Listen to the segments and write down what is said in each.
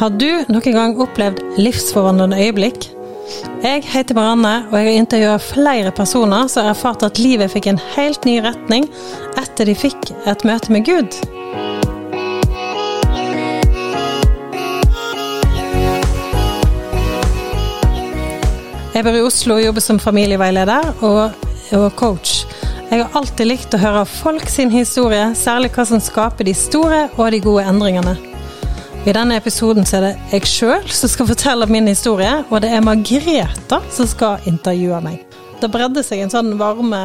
Har du noen gang opplevd livsforvandlende øyeblikk? Jeg heter Marianne, og jeg har intervjua flere personer som har erfart at livet fikk en helt ny retning etter de fikk et møte med Gud. Jeg bor i Oslo og jobber som familieveileder og, og coach. Jeg har alltid likt å høre folk sin historie, særlig hva som skaper de store og de gode endringene. I denne episoden så er det jeg sjøl som skal fortelle min historie, og det er Margreta som skal intervjue meg. Det bredde seg en sånn varme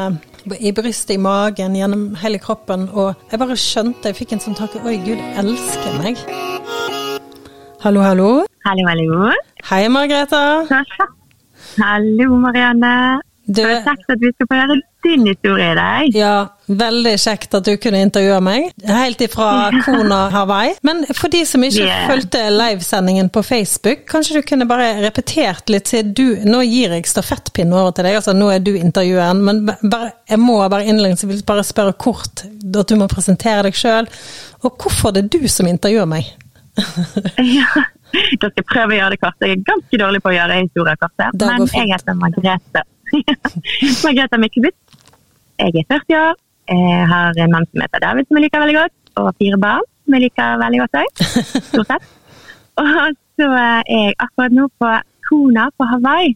i brystet, i magen, gjennom hele kroppen, og jeg bare skjønte, jeg fikk en sånn tanke Oi, Gud elsker meg. Hallo, hallo. Hallo, hallo. Hei, Margreta. Hallo, Marianne. Du, jeg har sagt at vi skal få høre din historie i dag. ja, veldig kjekt at du kunne intervjue meg. Helt ifra Kona Hawaii. Men for de som ikke Yeah. fulgte livesendingen på Facebook, kanskje du kunne bare repetert litt til du Nå gir jeg stafettpinnen over til deg, altså nå er du intervjueren, men ba- bare, jeg må bare innledningsvis bare spørre kort at du må presentere deg sjøl. Og hvorfor det er du som intervjuer meg? Ja. Da skal prøve å gjøre det kort. Jeg er ganske dårlig på å gjøre historier korte. Det Men jeg heter Margrethe. Margrethe Myklebust. Jeg er 40 år. Jeg har en mann som heter David, som jeg liker veldig godt. Og fire barn, som jeg liker veldig godt òg. Stort sett. Og så er jeg akkurat nå på Kona på Hawaii.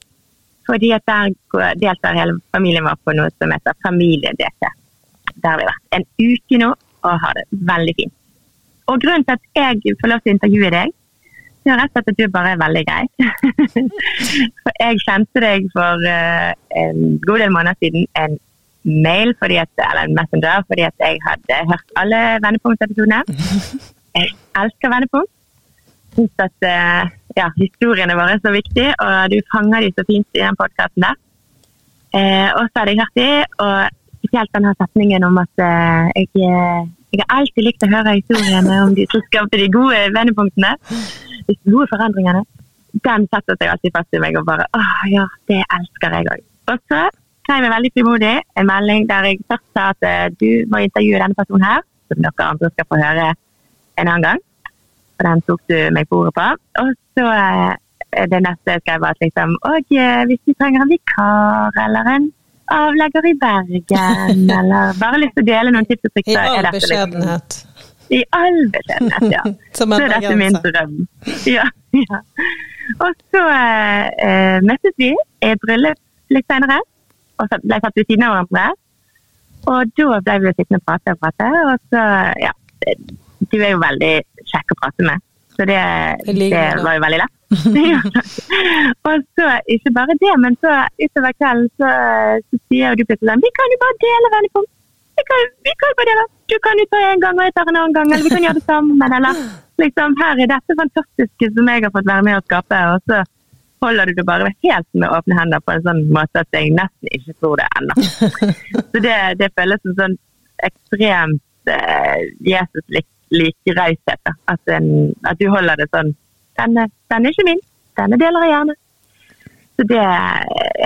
Fordi at der deltar hele familien vår på noe som heter familie-DT. Der har vi vært en uke nå og har det veldig fint. Og grunnen til at jeg får lov til å intervjue deg, er rett og slett at du bare er veldig grei. for jeg kjente deg for eh, en god del måneder siden en mail, fordi at, eller en messenger, fordi at jeg hadde hørt alle vendepunkt-episodene. Jeg elsker vendepunkt. Syns at eh, ja, historiene våre er så viktige, og du fanger de så fint i den podkasten der. Eh, og så hadde jeg hørt de, og spesielt denne setningen om at eh, jeg, eh, jeg har alltid likt å høre historiene om de som skapte de gode vendepunktene, de forandringene. Den setter seg alltid fast i meg og bare Å ja, det elsker jeg òg. Og så skrev jeg veldig frimodig en melding der jeg først sa at eh, du må intervjue denne personen her, som dere andre skal få høre en annen gang. Og den tok du meg på ordet på. Og så eh, det neste jeg skrev var at liksom Og eh, hvis du trenger en vikar eller en avlegger i Bergen, eller bare lyst til å dele noen tips og trikser I all beskjedenhet. liksom- beskjedenhet. I all beskjedenhet, ja. Som Så en er dette min drøm. Ja, ja. Og så eh, møttes vi i bryllup litt senere, og så ble satt ved siden av hverandre. Og da ble vi sittende og prate og prate, og så, ja Du er jo veldig kjekk å prate med, så det det. var jo veldig lett. Ja. og så, ikke bare det, men så utover kvelden så, så sier jo du plutselig sånn Vi kan jo bare dele vendepunkt. Vi kan, vi kan bare dele. Du kan jo ta en gang, og jeg tar en annen gang. Eller vi kan gjøre det sammen. Eller liksom, her er dette fantastiske som jeg har fått være med å skape. Og så holder du det bare helt med åpne hender på en sånn måte at jeg nesten ikke tror det ennå. Så det, det føles som sånn ekstremt eh, Jesus-lik lik raushet. At, at du holder det sånn denne, denne er ikke min, denne deler jeg gjerne. Så det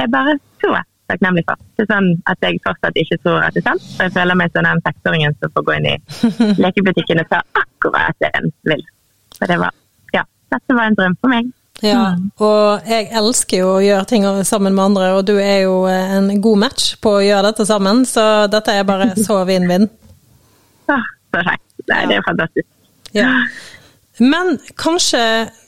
er bare så takknemlig for. Det er sånn at jeg fortsatt ikke tror at det er sant. Og jeg føler meg som den seksåringen som får gå inn i lekebutikken og ta akkurat det en vil. Så det var, ja, dette var en drøm for meg. Ja, og jeg elsker jo å gjøre ting sammen med andre, og du er jo en god match på å gjøre dette sammen, så dette er bare så vinn-vinn. Åh, så kjekt. Nei, Det er fantastisk. Ja. Men kanskje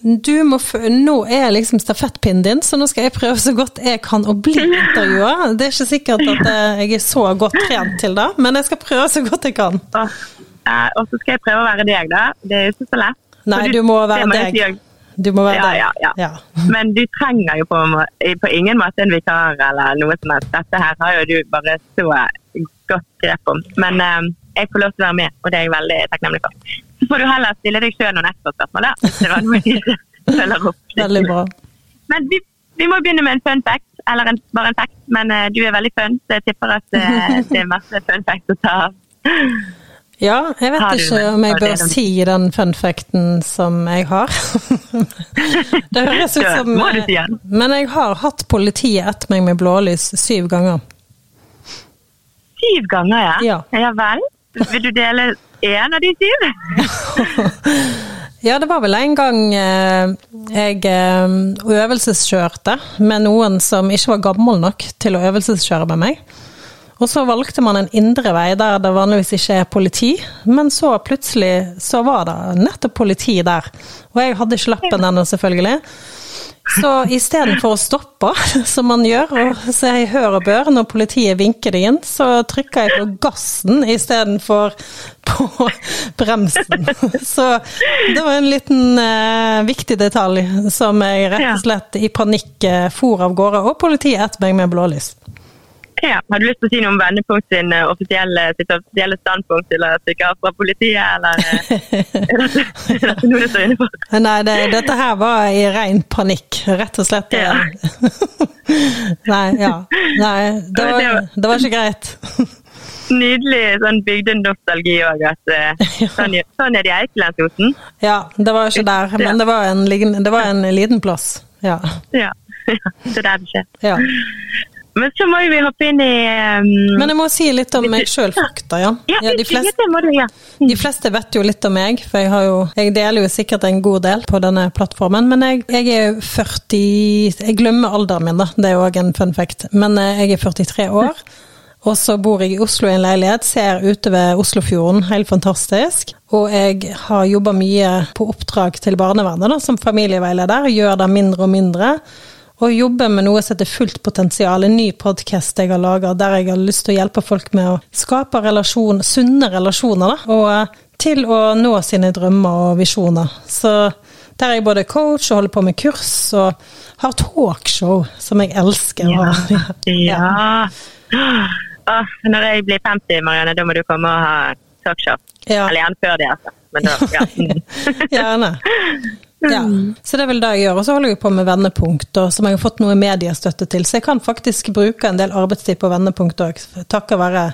du må Nå er liksom stafettpinnen din, så nå skal jeg prøve så godt jeg kan å bli intervjua. Det er ikke sikkert at eh, jeg er så godt trent til det, men jeg skal prøve så godt jeg kan. Eh, og så skal jeg prøve å være deg, da. Det er jo ikke så lett. Nei, For du må være deg. Du må være Ja, deg. ja, ja. Men du trenger jo på, på ingen måte en vikar eller noe som helst. Dette her har jo du bare så godt grep om. Men um, jeg får lov til å være med, og det er jeg veldig takknemlig for. Så får du heller stille deg sjøl noen ekstra spørsmål, da. Hvis det var noe du følger opp. Veldig bra. Men vi, vi må begynne med en fun fact, eller en, bare en fact. Men uh, du er veldig fun, så jeg tipper at uh, det er masse fun facts å ta av. Ja, jeg vet du ikke om jeg bør si den fun facten som jeg har. det høres ut som den. Men jeg har hatt politiet etter meg med blålys syv ganger. Syv ganger, ja? Ja. Ja vel. Vil du dele én av de syv? Ja, det var vel en gang eh, jeg eh, øvelseskjørte med noen som ikke var gammel nok til å øvelseskjøre med meg. Og så valgte man en indre vei der det vanligvis ikke er politi, men så plutselig så var det nettopp politi der. Og jeg hadde ikke lappen ennå, selvfølgelig. Så istedenfor å stoppe, som man gjør, og så hør og bør når politiet vinker deg inn, så trykker jeg på gassen istedenfor på bremsen. Så det var en liten eh, viktig detalj som jeg rett og slett i panikk eh, for av gårde, og politiet etter meg med blålys. Ja, Har du lyst til å si noe om Vendepunkt sin eh, offisielle, sitt offisielle standpunkt til å stikke av fra politiet, eller eh, er dette, er dette noe du står inne for? Nei, det, dette her var i ren panikk, rett og slett. Ja. Nei, ja. Nei, det var, det var ikke greit. Nydelig sånn bygdenostalgi òg, at uh, sånn, sånn, er det i Eikelandsosen. Ja, det var ikke der, men det var en, det var en liten plass. Ja. ja. Det er der det skjer. Ja. Men så må vi hoppe inn i um, Men jeg må si litt om meg sjøl, fakta. Ja. Ja, ja, de, fleste, du, ja. de, fleste, vet jo litt om meg, for jeg, jo, jeg, deler jo sikkert en god del på denne plattformen. Men jeg, jeg er 40 Jeg glemmer alderen min, da. Det er òg en fun fact. Men eh, jeg er 43 år. Og så bor jeg i Oslo i en leilighet, ser ute ved Oslofjorden, helt fantastisk. Og jeg har jobba mye på oppdrag til barnevernet da, som familieveileder, gjør det mindre og mindre og jobber med noe som heter Fullt potensial, en ny podkast jeg har laga der jeg har lyst til å hjelpe folk med å skape relasjon, sunne relasjoner, da, og eh, til å nå sine drømmer og visjoner. Så der er jeg både coach og holder på med kurs og har talkshow, som jeg elsker. Ja. ja. Åh, når jeg blir 50, Marianne, da må du komme og ha talkshow. Ja. Eller gjerne før det, altså. Men da, ja. gjerne. Ja, mm. så det er vel det jeg gjør. Og så holder jeg på med vendepunkter, som jeg har fått noe mediestøtte til. Så jeg kan faktisk bruke en del arbeidstid på vendepunkt òg, takket være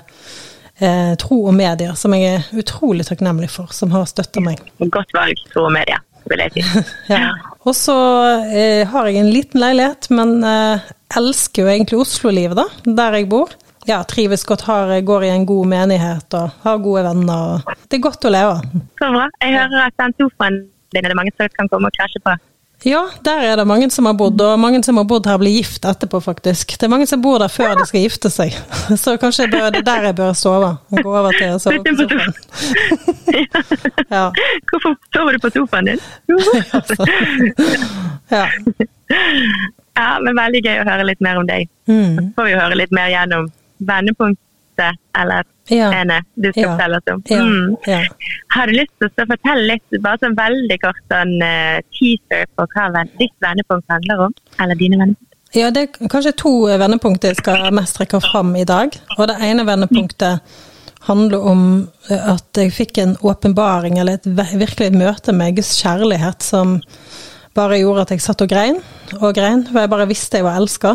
eh, Tro og medier, som jeg er utrolig takknemlig for, som har støtta meg. Godt valg, Tro og medier, vil jeg si. ja. Og så eh, har jeg en liten leilighet, men eh, elsker jo egentlig Oslo-livet, da, der jeg bor. Ja, trives godt, har, går i en god menighet og har gode venner. Og det er godt å leve. Så bra. Jeg hører at den sofaen din er det mange som kan komme og krasje på? Ja, der er det mange som har bodd, og mange som har bodd her blir gift etterpå, faktisk. Det er mange som bor der før de skal gifte seg, så kanskje det er der jeg bør sove. Gå over til å sove på sofaen. Ja. Hvorfor sover du på sofaen din? ja. ja, men veldig gøy å høre litt mer om deg. Mm. Så får vi høre litt mer gjennom vendepunktet, eller ja. ene du skal ja. fortelle oss om. Mm. Ja. Har du lyst til å fortelle litt, bare sånn veldig kort sånn uh, teaser på hva ditt vendepunkt handler om? Eller dine vendepunkt? Ja, det er kanskje to vendepunkter jeg skal mest trekke fram i dag. Og det ene vendepunktet handler om eh, at jeg fikk en åpenbaring, eller et virkelig møte med Guds kjærlighet som bare gjorde at jeg satt og grein og grein, for jeg bare visste jeg var elska.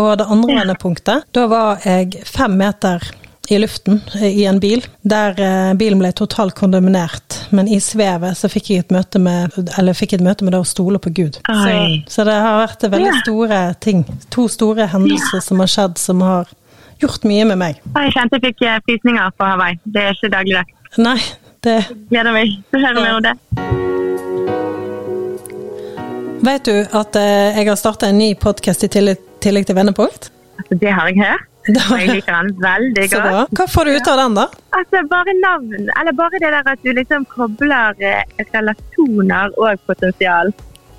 Og det andre vendepunktet, da var jeg fem meter i luften i en bil, der eh, bilen ble totalt kondemnert. Men i svevet så fikk jeg et møte med, et møte med det å stole på Gud. Så, så, det har vært veldig store ting. To store hendelser som har skjedd, som har gjort mye med meg. Jeg kjente jeg fikk eh, frysninger på Hawaii. Det er ikke dagligdags. Nei, det Gleder meg til å høre mer om det. Vet du at eh, jeg har starta en ny podkast i tillegg til Vendepunkt? Altså, det har jeg hørt. Jeg liker den veldig godt. Hva får du ut av den, da? Altså, Bare navn, eller bare det der at du liksom kobler eh, relasjoner og potensial.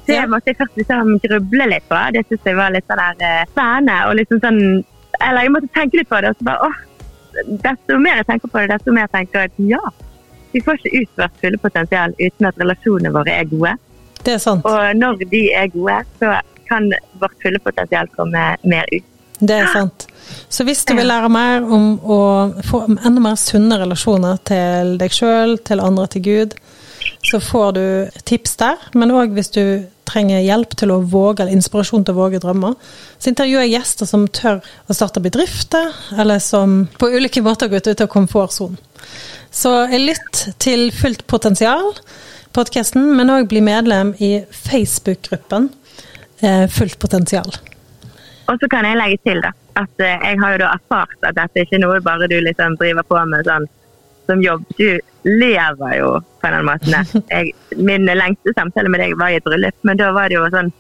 Det ja. måtte jeg først liksom gruble litt på. Det syns jeg var litt sånn der uh, spennende. og liksom sånn, Eller jeg måtte tenke litt på det. og så bare, åh, Desto mer jeg tenker på det, desto mer jeg tenker jeg at ja, vi får ikke ut vårt fulle potensial uten at relasjonene våre er gode. Det er sant. Og når de er gode, så kan vårt fulle potensial komme mer ut. Det er sant. Så hvis du vil lære mer om å få enda mer sunne relasjoner til deg sjøl, til andre, til Gud, så får du tips der. Men òg hvis du trenger hjelp til å våge, eller inspirasjon til å våge drømmer, så intervjuer jeg gjester som tør å starte bedrifter, eller som på ulike måter går ut av komfortsonen. Så lytt til Fullt potensial, podkasten, men òg bli medlem i Facebook-gruppen eh, Fullt potensial. Og så kan jeg legge til da, at eh, jeg har jo da erfart at dette ikke er noe bare du liksom driver på med sånn som jobb. Du lever jo på en annen måte. Jeg, min lengste samtale med deg var i et bryllup, men da var det jo sånn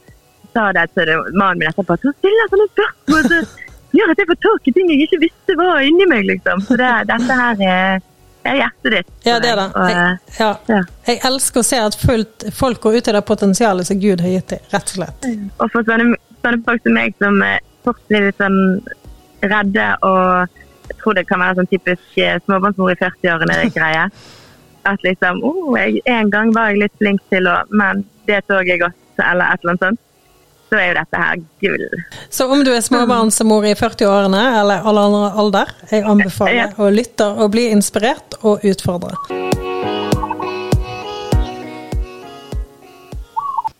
sa det til mannen min etterpå at han stiller sånne spørsmål som gjør at jeg får tak i ting jeg ikke visste var inni meg, liksom. Så det, dette her er, er hjertet ditt. Ja, det er det. Jeg, ja. Ja. jeg elsker å se at fullt, folk går ut i det potensialet som Gud har gitt dem, rett og slett. Og for sånne, sånne folk som meg, som fort blir litt sånn redde og jeg tror det kan være sånn typisk småbarnsmor i 40-årene-greie. At liksom oh, jeg, En gang var jeg litt flink til å Men det så jeg godt, eller et eller annet sånt så er jo dette her gull. Så om du er småbarnsmor i 40-årene eller alle andre alder, jeg anbefaler ja. å lytte og bli inspirert og utfordre.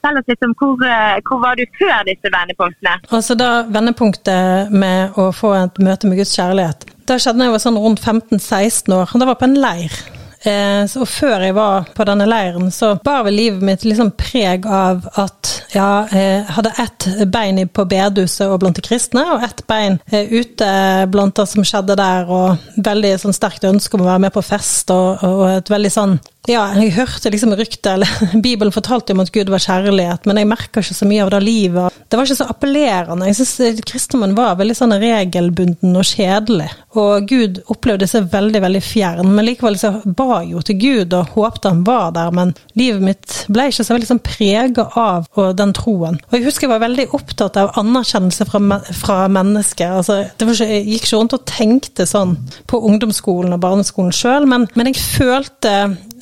Fortell oss litt om hvor, eh, hvor, var du før disse vendepunktene? Altså da Vendepunktet med å få et møte med Guds kjærlighet, da skjedde jeg var sånn rundt 15-16 år. Da var jeg på en leir. Eh, og før jeg var på denne leiren, så bar vel livet mitt liksom preg av at ja, jeg hadde ett bein på bedehuset og blant de kristne, og ett bein eh, ute blant det som skjedde der, og veldig sånn sterkt ønske om å være med på fest, og, og et veldig sånn ja, jeg hørte liksom ryktet, eller Bibelen fortalte om at Gud var kjærlighet, men jeg merka ikke så mye av det livet. Det var ikke så appellerende. Jeg syns kristendommen var veldig sånn regelbunden og kjedelig. Og Gud opplevde seg veldig, veldig fjern, men likevel så ba jo til Gud og håpte han var der, men livet mitt ble ikke så veldig sånn prega av den troen. Og jeg husker jeg var veldig opptatt av anerkjennelse fra, fra mennesker. Altså, ikke, jeg gikk ikke rundt og tenkte sånn på ungdomsskolen og barneskolen sjøl, men, men jeg følte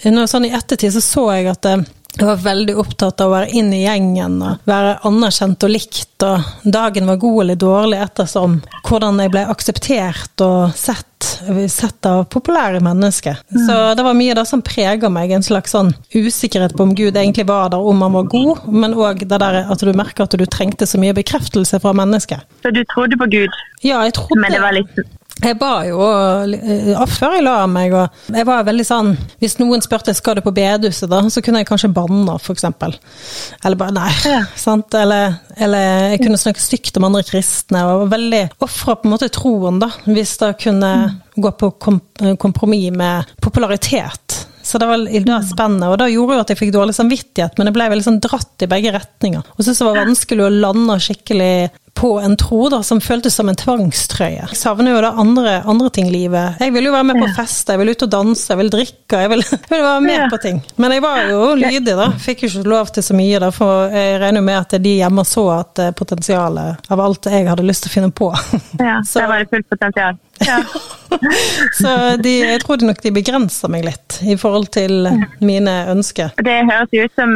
sånn I ettertid så så jeg at eh, jeg var veldig opptatt av å være inn i gjengen og være anerkjent og likt. og Dagen var god eller dårlig ettersom hvordan jeg ble akseptert og sett, sett av populære mennesker. Mm. Så det var mye av det som preger meg, en slags sånn usikkerhet på om Gud egentlig var der, om han var god, men òg det der at du merker at du trengte så mye bekreftelse fra mennesker. Så du trodde på Gud, ja, jeg trodde, men det var litt jeg ba jo før jeg la meg, og jeg var veldig sånn Hvis noen spurte skal du på bedehuset, da, så kunne jeg kanskje banne, f.eks. Eller bare nei. Ja. sant? Eller, eller, jeg kunne snakke stygt om andre kristne, og var veldig ofra på en måte troen, da, hvis det kunne mm. gå på kom kompromiss med popularitet. Så det var i det spennende, og det gjorde jo at jeg fikk dårlig samvittighet, men jeg ble veldig sånn dratt i begge retninger. Og syntes det var vanskelig å lande skikkelig på en tro da, som føltes som en tvangstrøye. Jeg savner jo da andre, andre ting i livet. Jeg vil jo være med på fest, jeg vil ut og danse, jeg vil drikke, jeg vil, jeg vil være med på ting. Men jeg var jo lydig, da. Fikk jo ikke lov til så mye, da, for jeg regner med at de hjemme så at eh, potensialet av alt jeg hadde lyst til å finne på. Ja, så det var det fullt potensial. Ja. så de, jeg tror nok de begrenser meg litt i forhold til mine ønsker. Det høres jo ut som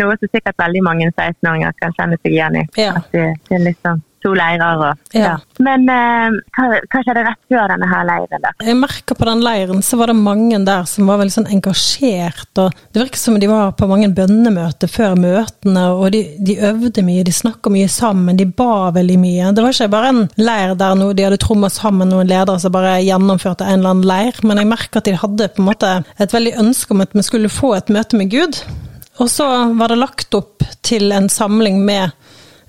noe som sikkert veldig mange 16-åringer kan kjenne seg igjen i. Ja. At det, det er liksom to leirer og ja. Men eh, hva, hva, skjedde rett før denne her leiren? da? Jeg merker på den leiren så var det mange der som var veldig sånn engasjert. og Det virket som de var på mange bønnemøter før møtene, og de, de øvde mye, de snakka mye sammen, de ba veldig mye. Det var ikke bare en leir der noe, de hadde tromma sammen noen ledere som bare gjennomførte en eller annen leir, men jeg merker at de hadde på en måte et veldig ønske om at vi skulle få et møte med Gud. Og så var det lagt opp til en samling med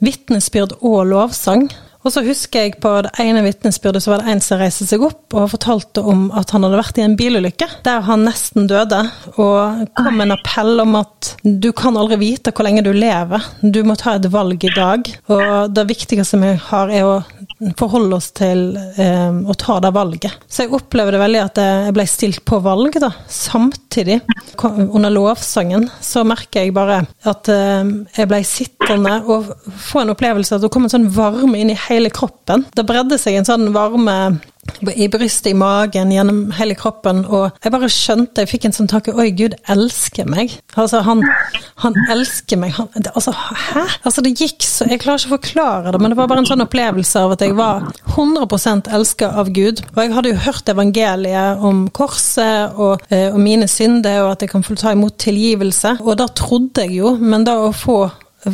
vitnesbyrd og lovsang. Og så husker jeg på det ene vitnesbyrdet så var det en som reiste seg opp og fortalte om at han hadde vært i en bilulykke der han nesten døde, og kom med en appell om at du kan aldri vite hvor lenge du lever, du må ta et valg i dag. Og det viktigste vi har, er å forholde oss til eh, å ta det valget. Så jeg opplevde veldig at jeg ble stilt på valg, da. Samtidig, under lovsangen, så merker jeg bare at eh, jeg ble sittende og få en opplevelse at det kom en sånn varme inn i hele kroppen. Det bredde seg en sånn varme i brystet, i magen, gjennom hele kroppen. Og jeg bare skjønte, jeg fikk en sånn tanke Oi, Gud elsker meg. Altså, han, han elsker meg. Han, det, altså, hæ? Altså, det gikk så Jeg klarer ikke å forklare det, men det var bare en sånn opplevelse av at jeg var 100% elska av Gud. Og jeg hadde jo hørt evangeliet om korset og, eh, og mine synder, og at jeg kan få ta imot tilgivelse. Og da trodde jeg jo, men da å få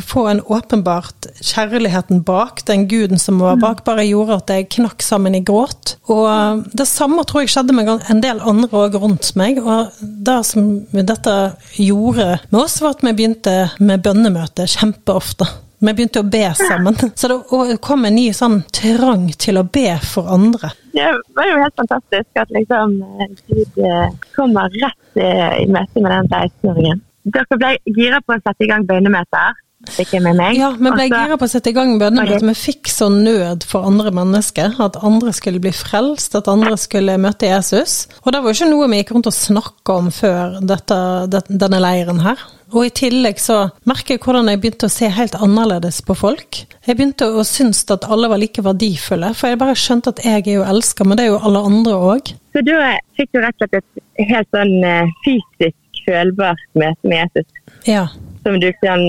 få en åpenbart kjærligheten bak, den guden som var bak, bare gjorde at jeg knakk sammen i gråt. Og det samme tror jeg skjedde med en del andre òg rundt meg. Og det som dette gjorde med oss, var at vi begynte med bønnemøte kjempeofte. Vi begynte å be sammen. Så det kom en ny sånn trang til å be for andre. det var jo helt fantastisk at liksom eh, Gud eh, kommer rett eh, i møte med den 16-åringen. Dere ble gira på å sette i gang bønnemøter, fikk jeg med meg. Ja, vi ble Og gira på å sette i gang bønnemøtet. Okay. Vi fikk så nød for andre mennesker. At andre skulle bli frelst, at andre skulle møte Jesus. Og det var jo ikke noe vi gikk rundt og snakka om før dette, denne leiren her. Og i tillegg så merker jeg hvordan jeg begynte å se helt annerledes på folk. Jeg begynte å synes at alle var like verdifulle, for jeg bare skjønte at jeg er jo elska, men det er jo alle andre òg. Så da fikk du rett og slett et helt sånn eh, fysisk følbart møte med Jesus, Ja. som du kan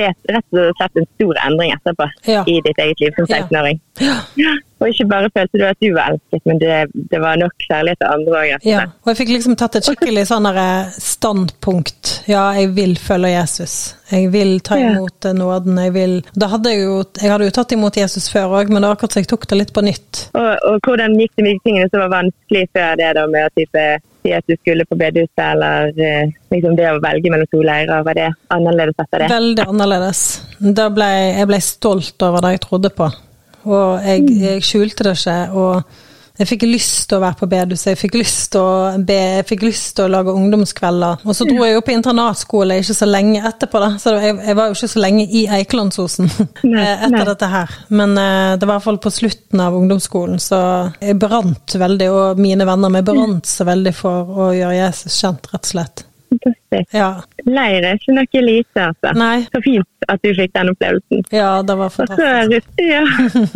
rett og slett en stor endring etterpå Ja. i ditt eget liv som 16-åring. Ja. ja. Og ikke bare følte du at du var elsket, men det, det var nok kjærlighet til andre òg. Ja, og jeg fikk liksom tatt et skikkelig sånn derre standpunkt. Ja, jeg vil følge Jesus. Jeg vil ta imot ja. nåden. Jeg vil Da hadde jeg jo Jeg hadde jo tatt imot Jesus før òg, men det var akkurat så jeg tok det litt på nytt. Og, og hvordan gikk det med de tingene som var vanskelig før det, da, med å type, si at du skulle på bedehuset, eller eh, liksom det å velge mellom to leirer, var det annerledes etter det? Veldig annerledes. Da ble, jeg ble stolt over det jeg trodde på. Og jeg, jeg skjulte det ikke. og jeg fikk lyst til å være på bedehuset, jeg fikk lyst til å be, jeg fikk lyst til å lage ungdomskvelder. Og så dro jeg jo på internatskole ikke så lenge etterpå, da. Så jeg, jeg var jo ikke så lenge i Eikelandsosen eh, etter nei. dette her. Men uh, det var i hvert fall på slutten av ungdomsskolen, så jeg brant veldig, og mine venner med brant så veldig for å gjøre Jesus kjent, rett og slett. Fantastisk. Ja. Leir er ikke noe lite, altså. Nei. Så fint at du fikk den opplevelsen. Ja, det var Og så, fantastisk. ja.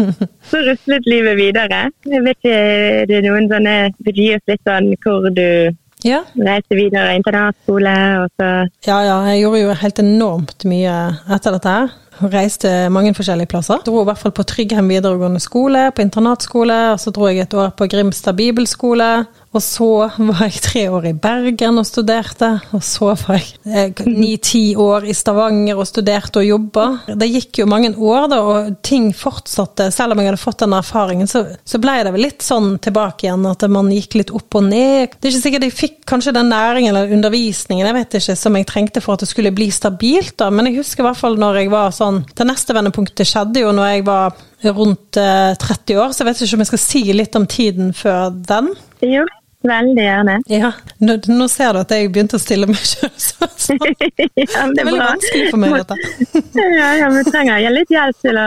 så ruslet livet videre. Jeg vet ikke, er det noen sånne Vil gi oss litt sånn hvor du Ja. reiste videre, internatskole, og så Ja, ja, jeg gjorde jo helt enormt mye etter dette her. Reiste mange forskjellige plasser. Dro i hvert fall på Tryggheim videregående skole, på internatskole, og så dro jeg et år på Grimstad bibelskole. Og så var jeg tre år i Bergen og studerte, og så var jeg ni-ti år i Stavanger og studerte og jobba. Det gikk jo mange år, da, og ting fortsatte. Selv om jeg hadde fått den erfaringen, så, så ble det vel litt sånn tilbake igjen, at man gikk litt opp og ned. Det er ikke sikkert jeg fikk kanskje den næringen eller undervisningen jeg vet ikke, som jeg trengte for at det skulle bli stabilt, da. men jeg husker i hvert fall når jeg var sånn Det neste vendepunktet skjedde jo når jeg var rundt eh, 30 år, så jeg vet ikke om jeg skal si litt om tiden før den. Jo, veldig gjerne. Ja, Nå, nå ser du at jeg begynte å stille meg sjøl sånn. ja, Det er veldig vanskelig for meg, dette. ja, ja, vi trenger jeg litt hjelp til å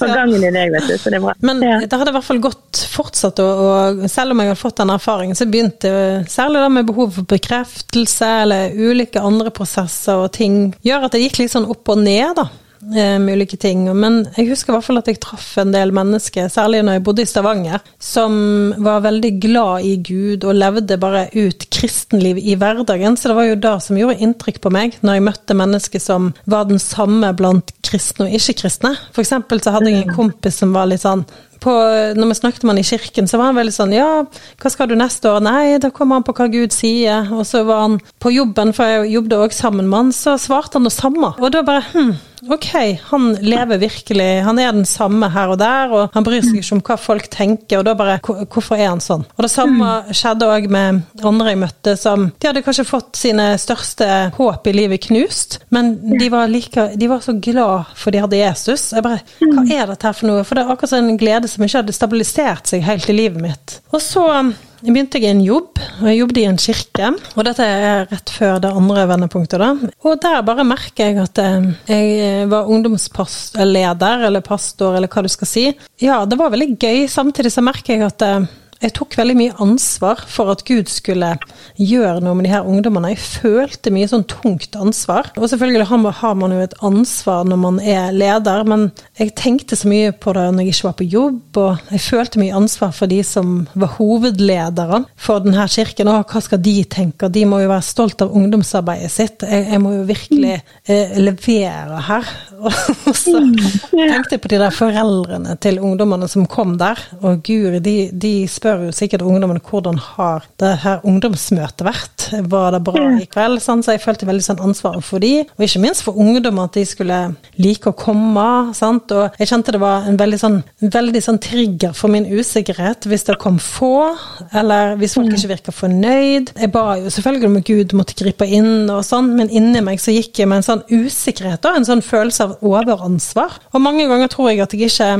få gangen i deg, vet du. Så det er bra. Men ja. det hadde i hvert fall gått fortsatt, og, og selv om jeg hadde fått den erfaringen, så begynte særlig det med behov for bekreftelse, eller ulike andre prosesser og ting, gjør at det gikk litt sånn opp og ned, da. Eh, Med ulike ting. Men jeg husker i hvert fall at jeg traff en del mennesker, særlig når jeg bodde i Stavanger, som var veldig glad i Gud og levde bare ut kristenliv i hverdagen. Så det var jo det som gjorde inntrykk på meg, når jeg møtte mennesker som var den samme blant kristne og ikke-kristne. For eksempel så hadde jeg en kompis som var litt sånn på, når vi snakket med han i kirken, så var han veldig sånn Ja, hva skal du neste år? Nei, da kommer han på hva Gud sier. Og så var han på jobben, for jeg jobbet også sammen med han, så svarte han det samme. Og da bare hm, ok, han lever virkelig, han er den samme her og der, og han bryr seg ikke om hva folk tenker, og da bare Hvorfor er han sånn? Og det samme skjedde òg med andre jeg møtte, som De hadde kanskje fått sine største håp i livet knust, men de var, like, de var så glad for de hadde Jesus. Jeg bare Hva er dette her for noe? For det er akkurat som en glede som ikke hadde stabilisert seg helt i livet mitt. Og så um, begynte jeg i en jobb, og jeg jobbet i en kirke. Og dette er rett før det andre vendepunktet, da. Og der bare merker jeg at eh, jeg var ungdomsleder, eller pastor, eller hva du skal si. Ja, det var veldig gøy. Samtidig så merker jeg at eh, jeg tok veldig mye ansvar for at Gud skulle gjøre noe med de her ungdommene. Jeg følte mye sånn tungt ansvar. Og selvfølgelig har man- jo et ansvar når man er leder, men jeg tenkte så mye på det når jeg ikke var på jobb, og jeg følte mye ansvar for de som var hovedledere for denne kirken. Og hva skal de tenke? De må jo være stolt av ungdomsarbeidet sitt. Jeg, jeg må jo virkelig eh, levere her. Og så tenkte jeg på de der foreldrene til ungdommene som kom der, og guri, de, de spør jo sikkert ungdommene hvordan har det her ungdomsmøtet vært? Var det bra i kveld? Sånn, Så jeg følte veldig sånn ansvar for de, og ikke minst for ungdommer at de skulle like å komme. Sant? Og jeg kjente det var en veldig sånn, veldig sånn trigger for min usikkerhet hvis det kom få, eller hvis folk ikke virka fornøyd. Jeg ba jo selvfølgelig om at Gud måtte gripe inn og sånn, men inni meg så gikk jeg med en sånn usikkerhet og en sånn følelse av overansvar. Og mange ganger tror jeg at jeg ikke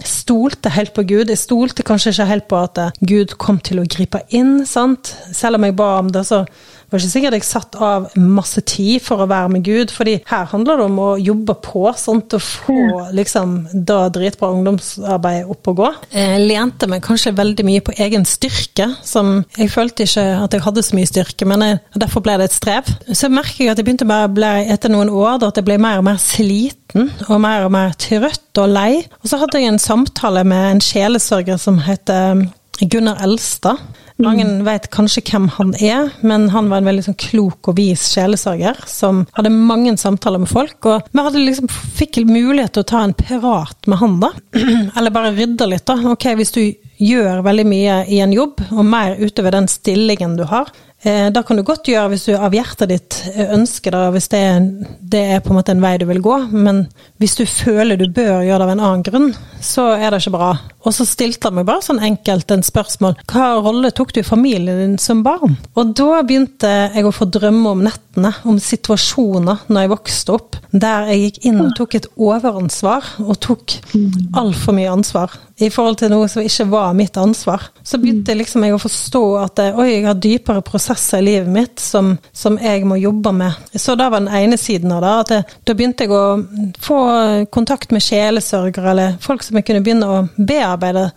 stolte helt på Gud. Jeg stolte kanskje ikke helt på at Gud kom til å gripe inn, sant. Selv om jeg ba om det, så var ikke sikkert jeg satt av masse tid for å være med Gud, fordi her handler det om å jobbe på, sånt, og få liksom da dritbra ungdomsarbeid opp og gå. Jeg lente meg kanskje veldig mye på egen styrke, som jeg følte ikke at jeg hadde så mye styrke, men jeg, derfor ble det et strev. Så merker jeg at jeg begynte bare ble, etter noen år at jeg ble mer og mer sliten, og mer og mer trøtt og lei. Og så hadde jeg en samtale med en sjelesørger som heter Gunnar Elstad. Mange vet kanskje hvem han er, men han var en veldig sånn klok og vis sjelesørger som hadde mange samtaler med folk. Og vi liksom, fikk mulighet til å ta en pirat med han, da. Eller bare rydde litt, da. Ok, hvis du gjør veldig mye i en jobb, og mer utover den stillingen du har, Eh, da kan du godt gjøre hvis du av hjertet ditt ønsker det, hvis det er, det er, på en måte en vei du vil gå. Men hvis du føler du bør gjøre det av en annen grunn, så er det ikke bra. Og så stilte han meg bare sånn enkelt en spørsmål. Hva rolle tok du i familien din som barn? Og da begynte jeg å få drømme om nettene, om situasjoner når jeg vokste opp, der jeg gikk inn og tok et overansvar, og tok altfor mye ansvar i forhold til noe som ikke var mitt ansvar. Så begynte liksom jeg å forstå at oi, jeg har dypere prosesser i livet mitt som, som, jeg må jobbe med. Så da var den ene siden av det. at jeg, Da begynte jeg å få kontakt med sjelesørgere, eller folk som jeg kunne begynne å bearbeide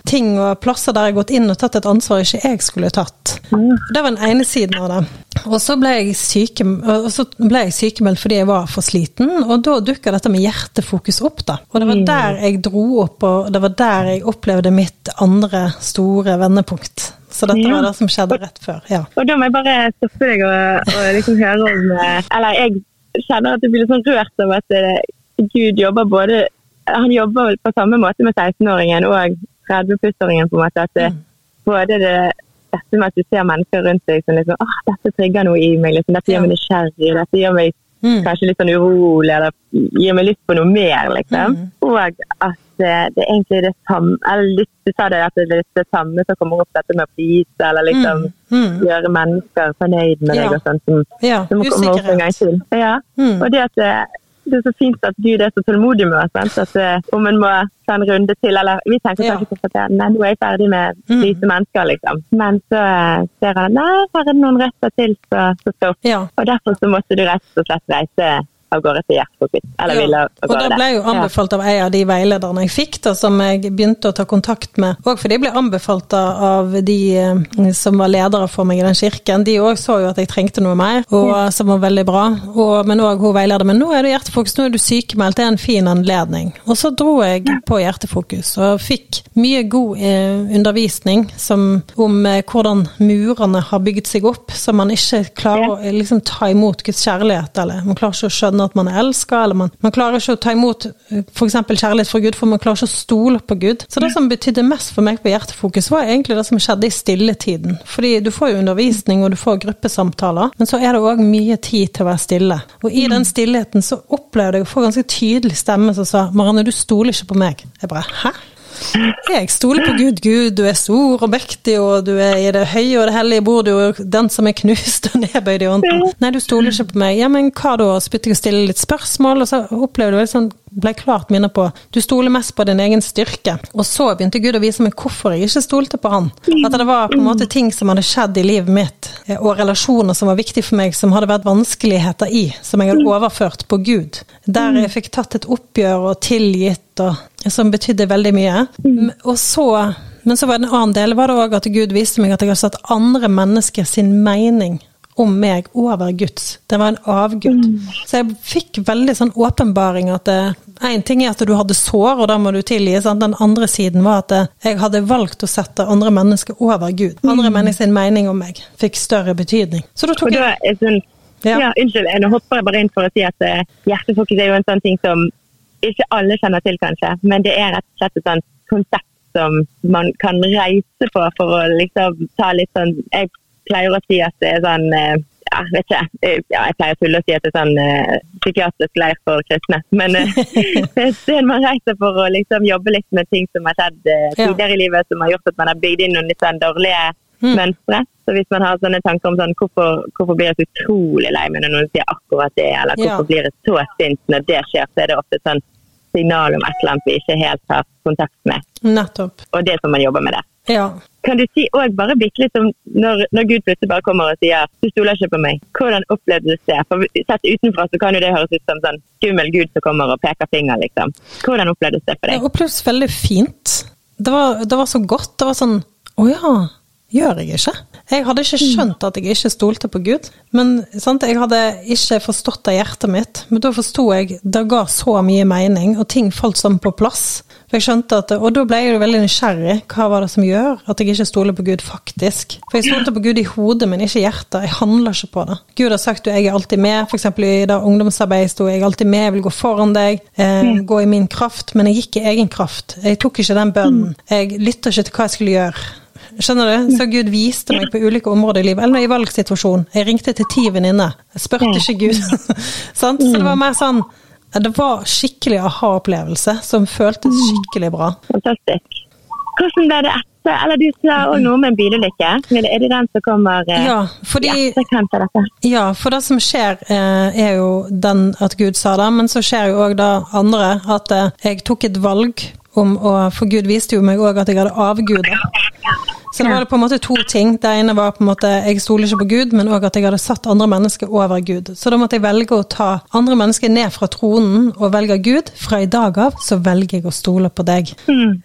ting og plasser der jeg har gått inn og tatt et ansvar ikke jeg skulle tatt. Det var den ene siden av det. Og så ble jeg, syke, jeg sykemeldt fordi jeg var for sliten, og da dukka dette med hjertefokus opp, da. Og det var mm. der jeg dro opp, og det var der jeg opplevde mitt andre store vendepunkt. Så dette var det som skjedde rett før. ja. Og da må jeg bare stoppe deg og, og liksom høre om eh, Eller jeg kjenner at jeg blir litt sånn rørt av at eh, Gud jobber både Han jobber vel på samme måte med 16-åringen og 30-plussåringen, på en måte. At det, mm. både det dette med at du ser mennesker rundt deg som liksom åh, dette trigger noe i meg, liksom, dette gjør meg nysgjerrig, dette gjør meg mm. kanskje litt sånn urolig, eller gir meg lyst på noe mer, liksom. Mm. Og at det, det er egentlig det samme eller Du sa det at det er det samme som kommer opp, dette med å please, eller liksom mm. mm. gjøre mennesker fornøyd med deg, og sånn, som, ja. som kommer opp en gang til. Ja. Mm. Og det at det, er så fint at Gud er så tålmodig med oss. At uh, om en må ta en runde til, eller vi tenker ja. kanskje at nei, nå er jeg ferdig med mm. mennesker, liksom. Men så uh, ser han nei, her er det noen retter til som skal opp. Ja. Og derfor så måtte du rett og slett reise av gårde til hjertefokus. Eller ville av gårde. Og det ble jo anbefalt av en av de veilederne jeg fikk, da, som jeg begynte å ta kontakt med. Og fordi jeg ble anbefalt av de eh, som var ledere for meg i den kirken. De òg så jo at jeg trengte noe mer, og, som var veldig bra. Og, men òg hun veileder. Men nå er du hjertefokus, nå er du sykemeldt, det er en fin anledning. Og så dro jeg på hjertefokus og fikk mye god eh, undervisning som, om eh, hvordan murene har bygd seg opp, så man ikke klarer å liksom, ta imot Guds kjærlighet, eller man klarer ikke å skjønne at man er elska, eller man, man, klarer ikke å ta imot f.eks. kjærlighet fra Gud, for man klarer ikke å stole på Gud. Så det som betydde mest for meg på Hjertefokus, var egentlig det som skjedde i stilletiden. Fordi du får jo undervisning, og du får gruppesamtaler, men så er det òg mye tid til å være stille. Og i den stillheten så opplevde jeg å få ganske tydelig stemme som sa 'Marianne, du stoler ikke på meg'. Jeg bare 'hæ'? Jeg stoler på Gud. Gud, du er stor og mektig, og du er i det høye og det hellige bor du, og den som er knust og nedbøyd i ånden. Nei, du stoler ikke på meg. Ja, men hva da? Så begynte jeg å stille litt spørsmål, og så opplevde jeg sånn ble klart minnet på du stoler mest på din egen styrke. Og så begynte Gud å vise meg hvorfor jeg ikke stolte på han. At det var på en måte ting som hadde skjedd i livet mitt, og relasjoner som var viktige for meg, som hadde vært vanskeligheter i, som jeg hadde overført på Gud. Der jeg fikk tatt et oppgjør og tilgitt, og som betydde veldig mye. Mm. Og så, men så var det en annen del var det òg at Gud viste meg at jeg har satt andre mennesker sin mening om meg over Guds. Det var en avgud. Mm. Så jeg fikk veldig sånn åpenbaring at én ting er at du hadde sår, og da må du tilgi. Sant? Den andre siden var at jeg hadde valgt å sette andre mennesker over Gud. Andre mm. mennesker sin mening om meg fikk større betydning. Så da tok jeg sånn, ja. ja, unnskyld, nå hopper jeg bare inn for å si at uh, hjertefokus er jo en sånn ting som ikke alle kjenner til, kanskje, men det er rett og slett et sånt konsept som man kan reise på for å liksom ta litt sånn Jeg pleier å si at det er sånn eh, ja, vet ikke, eh, ja, jeg pleier å tulle og si at det er sånn uh, psykiatrisk leir for kristne. Men uh, det er et sted man reiser for å liksom jobbe litt med ting som har skjedd uh, tidligere i livet, som har gjort at man har bygd inn noen litt sånn dårlige mm. mønstre. Så hvis man har sånne tanker om sånn, hvorfor, hvorfor blir jeg så utrolig lei meg når noen sier akkurat det, eller hvorfor ja. blir jeg så sint når det skjer, så er det ofte sånn signal om et eller annet vi ikke helt har kontakt med. Nettopp. Og det får man jobbe med det. Ja. Kan du si òg bare bitte litt om når, når Gud plutselig bare kommer og sier 'du stoler ikke på meg', hvordan opplevdes det? For Sett utenfra så kan jo det høres ut som sånn skummel Gud som kommer og peker finger, liksom. Hvordan opplevdes det for deg? Det opplevdes veldig fint. Det var, det var så godt. Det var sånn Å ja, gjør jeg ikke? Jeg hadde ikke skjønt at jeg ikke stolte på Gud. Men sant, jeg hadde ikke forstått av hjertet mitt. Men da forsto jeg det ga så mye mening, og ting falt sånn på plass. For jeg skjønte at, Og da ble jeg jo veldig nysgjerrig. Hva var det som gjør at jeg ikke stoler på Gud faktisk? For jeg stolte på Gud i hodet, men ikke i hjertet. Jeg handler ikke på det. Gud har sagt jo jeg er alltid med. Eksempel i det ungdomsarbeidet sto jeg alltid med, jeg vil gå foran deg, eh, gå i min kraft. Men jeg gikk i egen kraft. Jeg tok ikke den bønnen. Jeg lytta ikke til hva jeg skulle gjøre. Skjønner du? Så Gud viste meg på ulike områder i livet. Eller i valgsituasjon. Jeg ringte til ti venninner. Spurte ikke Gud. Så det var mer sånn Det var skikkelig aha-opplevelse som føltes skikkelig bra. Fantastisk. Hvordan ble det etter? Eller du sa òg noe med en bilulykke. Er det den som kommer ja, Ja, i etterkant av dette? Ja, for det som skjer eh, er jo den at Gud sa det, men så skjer jo òg det andre at eh, jeg tok et valg om å For Gud viste jo meg òg at jeg hadde avguder. Så det var det på en måte to ting. Det ene var på en måte jeg stoler ikke på Gud, men òg at jeg hadde satt andre mennesker over Gud. Så da måtte jeg velge å ta andre mennesker ned fra tronen og velge Gud. Fra i dag av så velger jeg å stole på deg.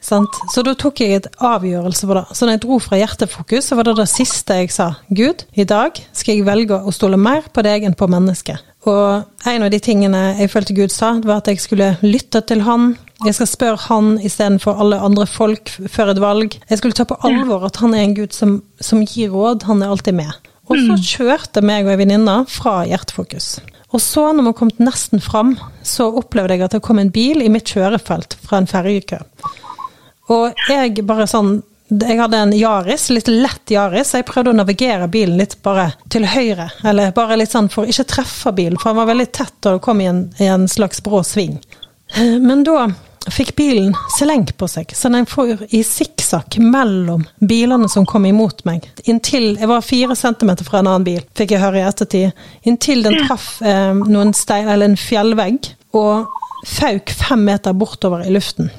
Sant? Så da tok jeg et avgjørelse på det. Så når jeg dro fra hjertefokus, så var det det siste jeg sa. Gud, i dag skal jeg velge å stole mer på deg enn på mennesket. Og en av de tingene jeg følte Gud sa, var at jeg skulle lytte til han. Jeg skal spørre han istedenfor alle andre folk før et valg. Jeg skulle ta på alvor at han er en Gud som, som gir råd. Han er alltid med. Og så kjørte meg og ei venninne fra Hjertefokus. Og så, når vi kom nesten fram, så opplevde jeg at det kom en bil i mitt kjørefelt fra en ferjekø. Og jeg bare sånn Jeg hadde en Yaris, litt lett Yaris, så jeg prøvde å navigere bilen litt bare til høyre. Eller bare litt sånn for ikke å treffe bilen, for han var veldig tett og det kom i en, i en slags brå sving. Eh, Men da fikk bilen selenk på seg, så den for i sikksakk mellom bilene som kom imot meg. Inntil jeg var fire centimeter fra en annen bil, fikk jeg høre i ettertid. Inntil den traff eh, noen stein, eller en fjellvegg, og fauk fem meter bortover i luften.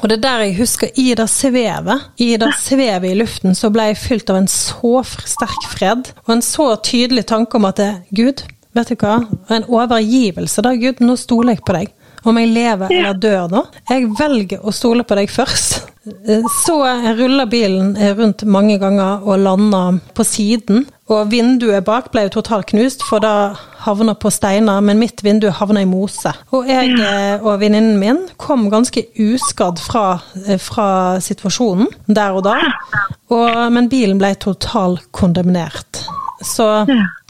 Og det er der jeg husker, i det svevet, i det svevet i luften, så ble jeg fylt av en så sterk fred, og en så tydelig tanke om at det, Gud, vet du hva, en overgivelse da, Gud, nå stoler jeg på deg. Om jeg lever eller dør nå. Jeg velger å stole på deg først. Så ruller bilen rundt mange ganger og lander på siden. Og vinduet bak ble jo totalt knust, for da havna på steiner, men mitt vindu havna i mose. Og jeg eh, og venninnen min kom ganske uskadd fra, eh, fra situasjonen der og da. Og, men bilen ble totalkondemnert. Så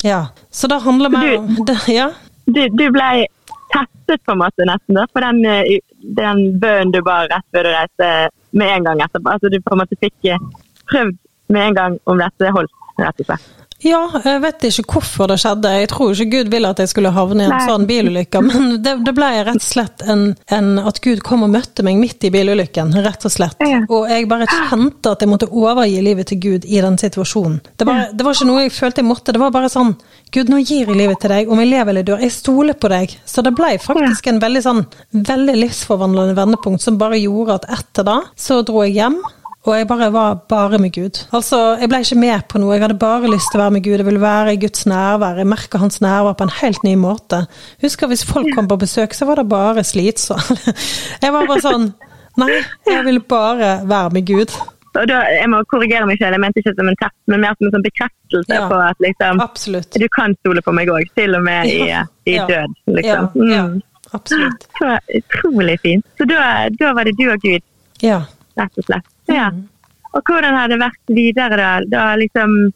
ja. Så det handler mer om det, Ja. Du, du ble testet på en måte nesten da, for den, eh, den bønnen du bar rett før du reiste med en gang etterpå. Altså du på en måte fikk eh, prøvd med en gang om dette holdt, rett og slett. Ja, jeg vet ikke hvorfor det skjedde. Jeg tror ikke Gud ville at jeg skulle havne i en Nei. sånn bilulykke, men det, det ble rett og slett en, en at Gud kom og møtte meg midt i bilulykken, rett og slett. Ja. Og jeg bare kjente at jeg måtte overgi livet til Gud i den situasjonen. Det var, det var ikke noe jeg følte jeg måtte, det var bare sånn Gud, nå gir jeg livet til deg, om jeg lever eller dør. Jeg stoler på deg. Så det ble faktisk en veldig sånn veldig livsforvandlende vendepunkt som bare gjorde at etter da, så dro jeg hjem. Og jeg bare var bare med Gud. Altså, Jeg ble ikke med på noe, jeg hadde bare lyst til å være med Gud. Jeg ville være i Guds nærvær. Jeg merka hans nærvær på en helt ny måte. Husker hvis folk kom på besøk, så var det bare slitsomt. Jeg var bare sånn Nei, jeg ville bare være med Gud. Og da, jeg må korrigere meg selv, jeg mente ikke som en test, men mer som en sånn bekreftelse Ja. på at liksom, Absolutt. du kan stole på meg òg, til og med i, i Ja. død. Liksom. Ja, ja, Mm. absolutt. Så utrolig fint. Så da, da var det du og Gud, Ja. Rett og slett. Ja. Mm. Og hvordan har det vært videre da? Da liksom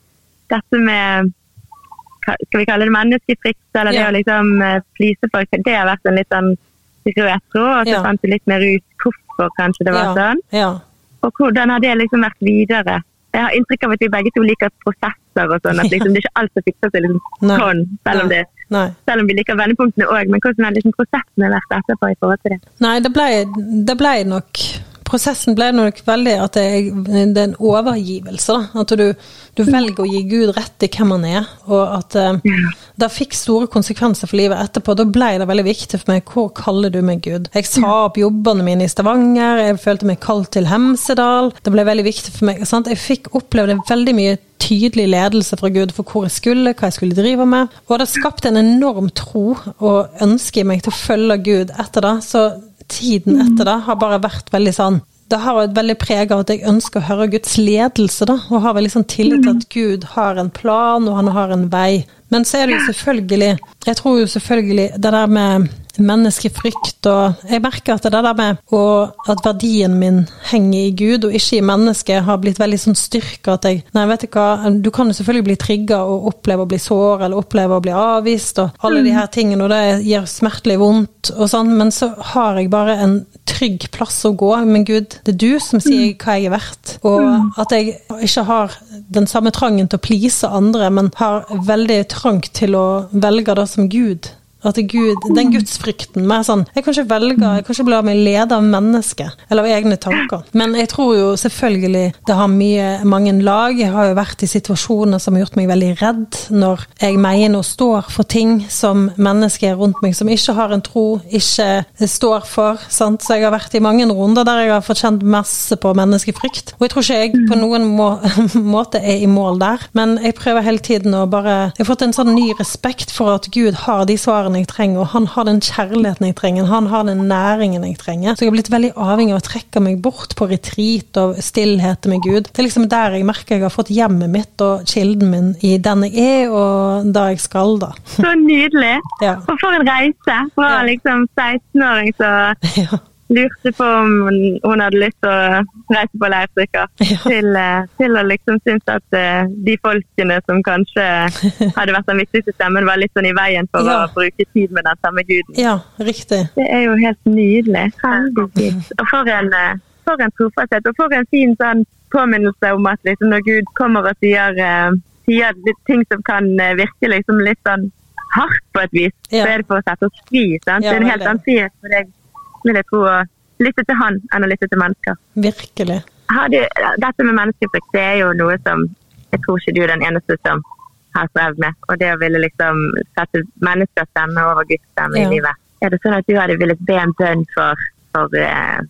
dette med Skal vi kalle det menneskefrykt, eller det å liksom flise please folk, det har vært en litt sånn rød tråd, og så Ja. fant du litt mer ut hvorfor kanskje det var Ja. sånn. ja. Og hvordan har det liksom vært videre? Jeg har inntrykk av at vi begge to liker prosesser og sånn. At liksom, det er ikke alt som fikser seg liksom sånn, selv om, det, Nei. selv om vi liker vendepunktene òg. Men hvordan har liksom prosessen vært etterpå i forhold til det? Nei, det ble, det ble nok prosessen ble nok veldig at det, det er en overgivelse. da, At du, du, velger å gi Gud rett i hvem han er. Og at eh, det fikk store konsekvenser for livet etterpå. Da ble det veldig viktig for meg hvor kaller du meg Gud. Jeg sa opp jobbene mine i Stavanger, jeg følte meg kalt til Hemsedal. Det ble veldig viktig for meg. Sant? Jeg fikk oppleve veldig mye tydelig ledelse fra Gud for hvor jeg skulle, hva jeg skulle drive med. Og det skapte en enorm tro og ønske i meg til å følge Gud etter det. Så tiden etter det har bare vært veldig sånn det har vært veldig preg av at jeg ønsker å høre Guds ledelse, da. Og har veldig sånn tillit til at Gud har en plan, og han har en vei. Men så er det jo selvfølgelig Jeg tror jo selvfølgelig det der med menneskefrykt og Jeg merker at det der med at verdien min henger i Gud og ikke i mennesket, har blitt veldig sånn styrka at jeg Nei, vet du hva, du kan jo selvfølgelig bli trigga og oppleve å bli sår eller oppleve å bli avvist og alle de her tingene, og det gir smertelig vondt og sånn, men så har jeg bare en trygg plass å gå. Men Gud, det er du som sier hva jeg er verdt. Og at jeg ikke har den samme trangen til å please andre, men har veldig trang til å velge det som Gud at Gud, den gudsfrykten mer sånn Jeg kan ikke velge, jeg kan ikke la meg lede av mennesket eller av egne tanker. Men jeg tror jo selvfølgelig det har mye, mange lag. Jeg har jo vært i situasjoner som har gjort meg veldig redd, når jeg mener og står for ting som mennesker rundt meg som ikke har en tro, ikke står for. Sant? Så jeg har vært i mange runder der jeg har fått kjent masse på menneskefrykt. Og jeg tror ikke jeg på noen må, måte er i mål der, men jeg prøver hele tiden å bare Jeg har fått en sånn ny respekt for at Gud har de svarene jeg trenger, og han har den kjærligheten jeg trenger, han har den næringen jeg trenger. Så jeg har blitt veldig avhengig av å trekke meg bort på retreat og stillhet med Gud. Det er liksom der jeg merker jeg har fått hjemmet mitt og kilden min i den jeg er, og da jeg skal, da. Så nydelig. Ja. Og for en reise fra ja. liksom 16-åring så ja lurte på om hun hadde lyst til å reise på leirstykker. Ja. Til, eh, til, å liksom synes at uh, de folkene som kanskje hadde vært den viktigste stemmen, var litt sånn i veien for ja. å bruke tid med den samme guden. Ja, riktig. Det er jo helt nydelig. Heldigvis. Og for en, eh, for en trofasthet, og for en fin sånn påminnelse om at liksom, når Gud kommer og sier, sier ting som kan virke liksom litt sånn hardt på et vis, ja. så er det for å sette oss fri. Sant? det er en helt annen frihet for deg vil jeg tro å lytte til han enn å lytte til mennesker. Virkelig. Du, dette med menneskefrykt det er jo noe som jeg tror ikke du er den eneste som har strevd med. Og det å ville liksom sette menneskers stemme over Guds stemme ja. i livet. Er det sånn at du hadde villet be en bønn for, for uh,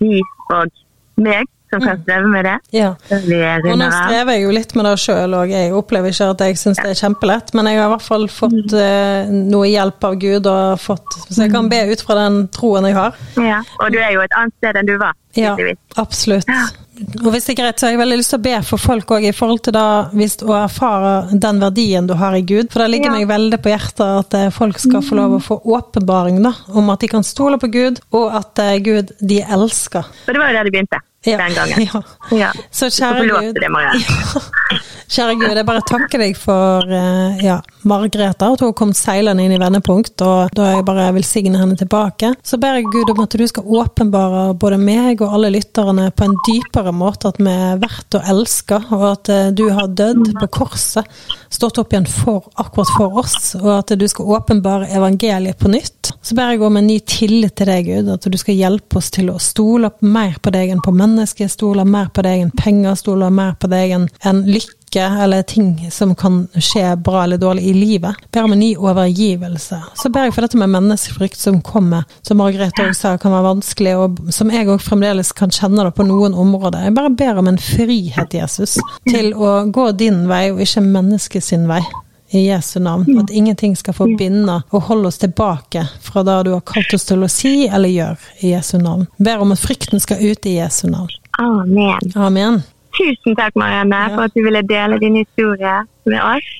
de og meg som kan mm. streve med det. Ja. Og nå strever jeg jo litt med det sjøl òg. Jeg opplever ikke at jeg syns det er kjempelett, men jeg har i hvert fall fått uh, noe hjelp av Gud, og fått, så jeg kan be ut fra den troen jeg har. Ja, Og du er jo et annet sted enn du var. Ja, absolutt. Og hvis det er greit, så har jeg veldig lyst til å be for folk òg, i forhold til da, hvis, å erfare den verdien du har i Gud. For det ligger ja. meg veldig på hjertet at eh, folk skal få lov å få åpenbaring da, om at de kan stole på Gud, og at uh, Gud de elsker. Og det var jo der det begynte ja. den gangen. Ja. ja. Så kjære Gud det, ja. Kjære Gud, jeg bare takker deg for uh, ja, Margrethe, at hun kom seilende inn i vendepunkt, og da jeg bare velsigner henne tilbake. Så ber jeg Gud om at du skal åpenbare både meg og alle lytterne på en dypere måte at vi er verdt å elske, og at uh, du har dødd på korset, stått opp igjen for, akkurat for oss, og at du skal åpenbare evangeliet på nytt. Så ber jeg om en ny tillit til deg, Gud, at du skal hjelpe oss til å stole mer på deg enn på mennesker menneske, stoler mer på deg enn penger, stoler mer på deg enn lykke eller ting som kan skje bra eller dårlig i livet. Ber om en ny overgivelse. Så ber jeg for dette med menneskefrykt som kommer, som Margrethe òg sa kan være vanskelig, og som jeg òg fremdeles kan kjenne det på noen områder. Jeg bare ber om en frihet, Jesus, til å gå din vei og ikke menneskets vei i Jesu navn. At ingenting skal få binde og holde oss tilbake fra det du har kalt oss til å si eller gjøre i Jesu navn. Ber om at frykten skal ut i Jesu navn. Amen. Amen. Tusen takk, Marianne, ja. for at du ville dele din historie med oss.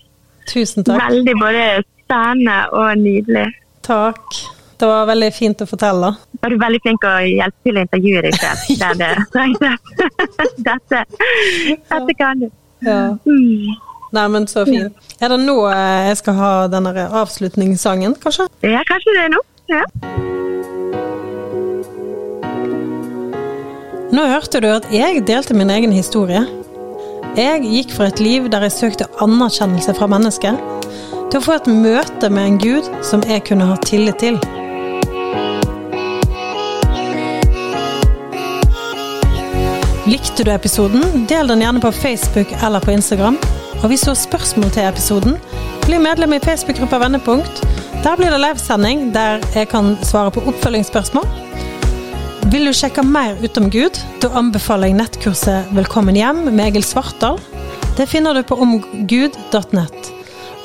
Tusen takk. Veldig både spennende og nydelig. Takk. Det var veldig fint å fortelle. Var du veldig flink å hjelpe til å intervjue deg selv der det trengtes. dette, dette kan du. Ja. Mm. Nei, men så fint. Er det nå eh, jeg skal ha denne avslutningssangen, kanskje? Ja, kanskje det er nå. Ja. Nå hørte du at jeg delte min egen historie. Jeg gikk fra et liv der jeg søkte anerkjennelse fra mennesker, til å få et møte med en gud som jeg kunne ha tillit til. Likte du episoden, del den gjerne på Facebook eller på Instagram. Og hvis du har spørsmål til episoden, bli medlem i Facebook-gruppa Vendepunkt. Der blir det livesending der jeg kan svare på oppfølgingsspørsmål. Vil du sjekke mer ut om Gud, da anbefaler jeg nettkurset Velkommen hjem med Egil Svartdal. Det finner du på omgud.nett.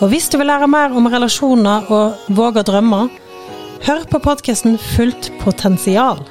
Og hvis du vil lære mer om relasjoner og våge drømmer, hør på podkasten Fullt potensial.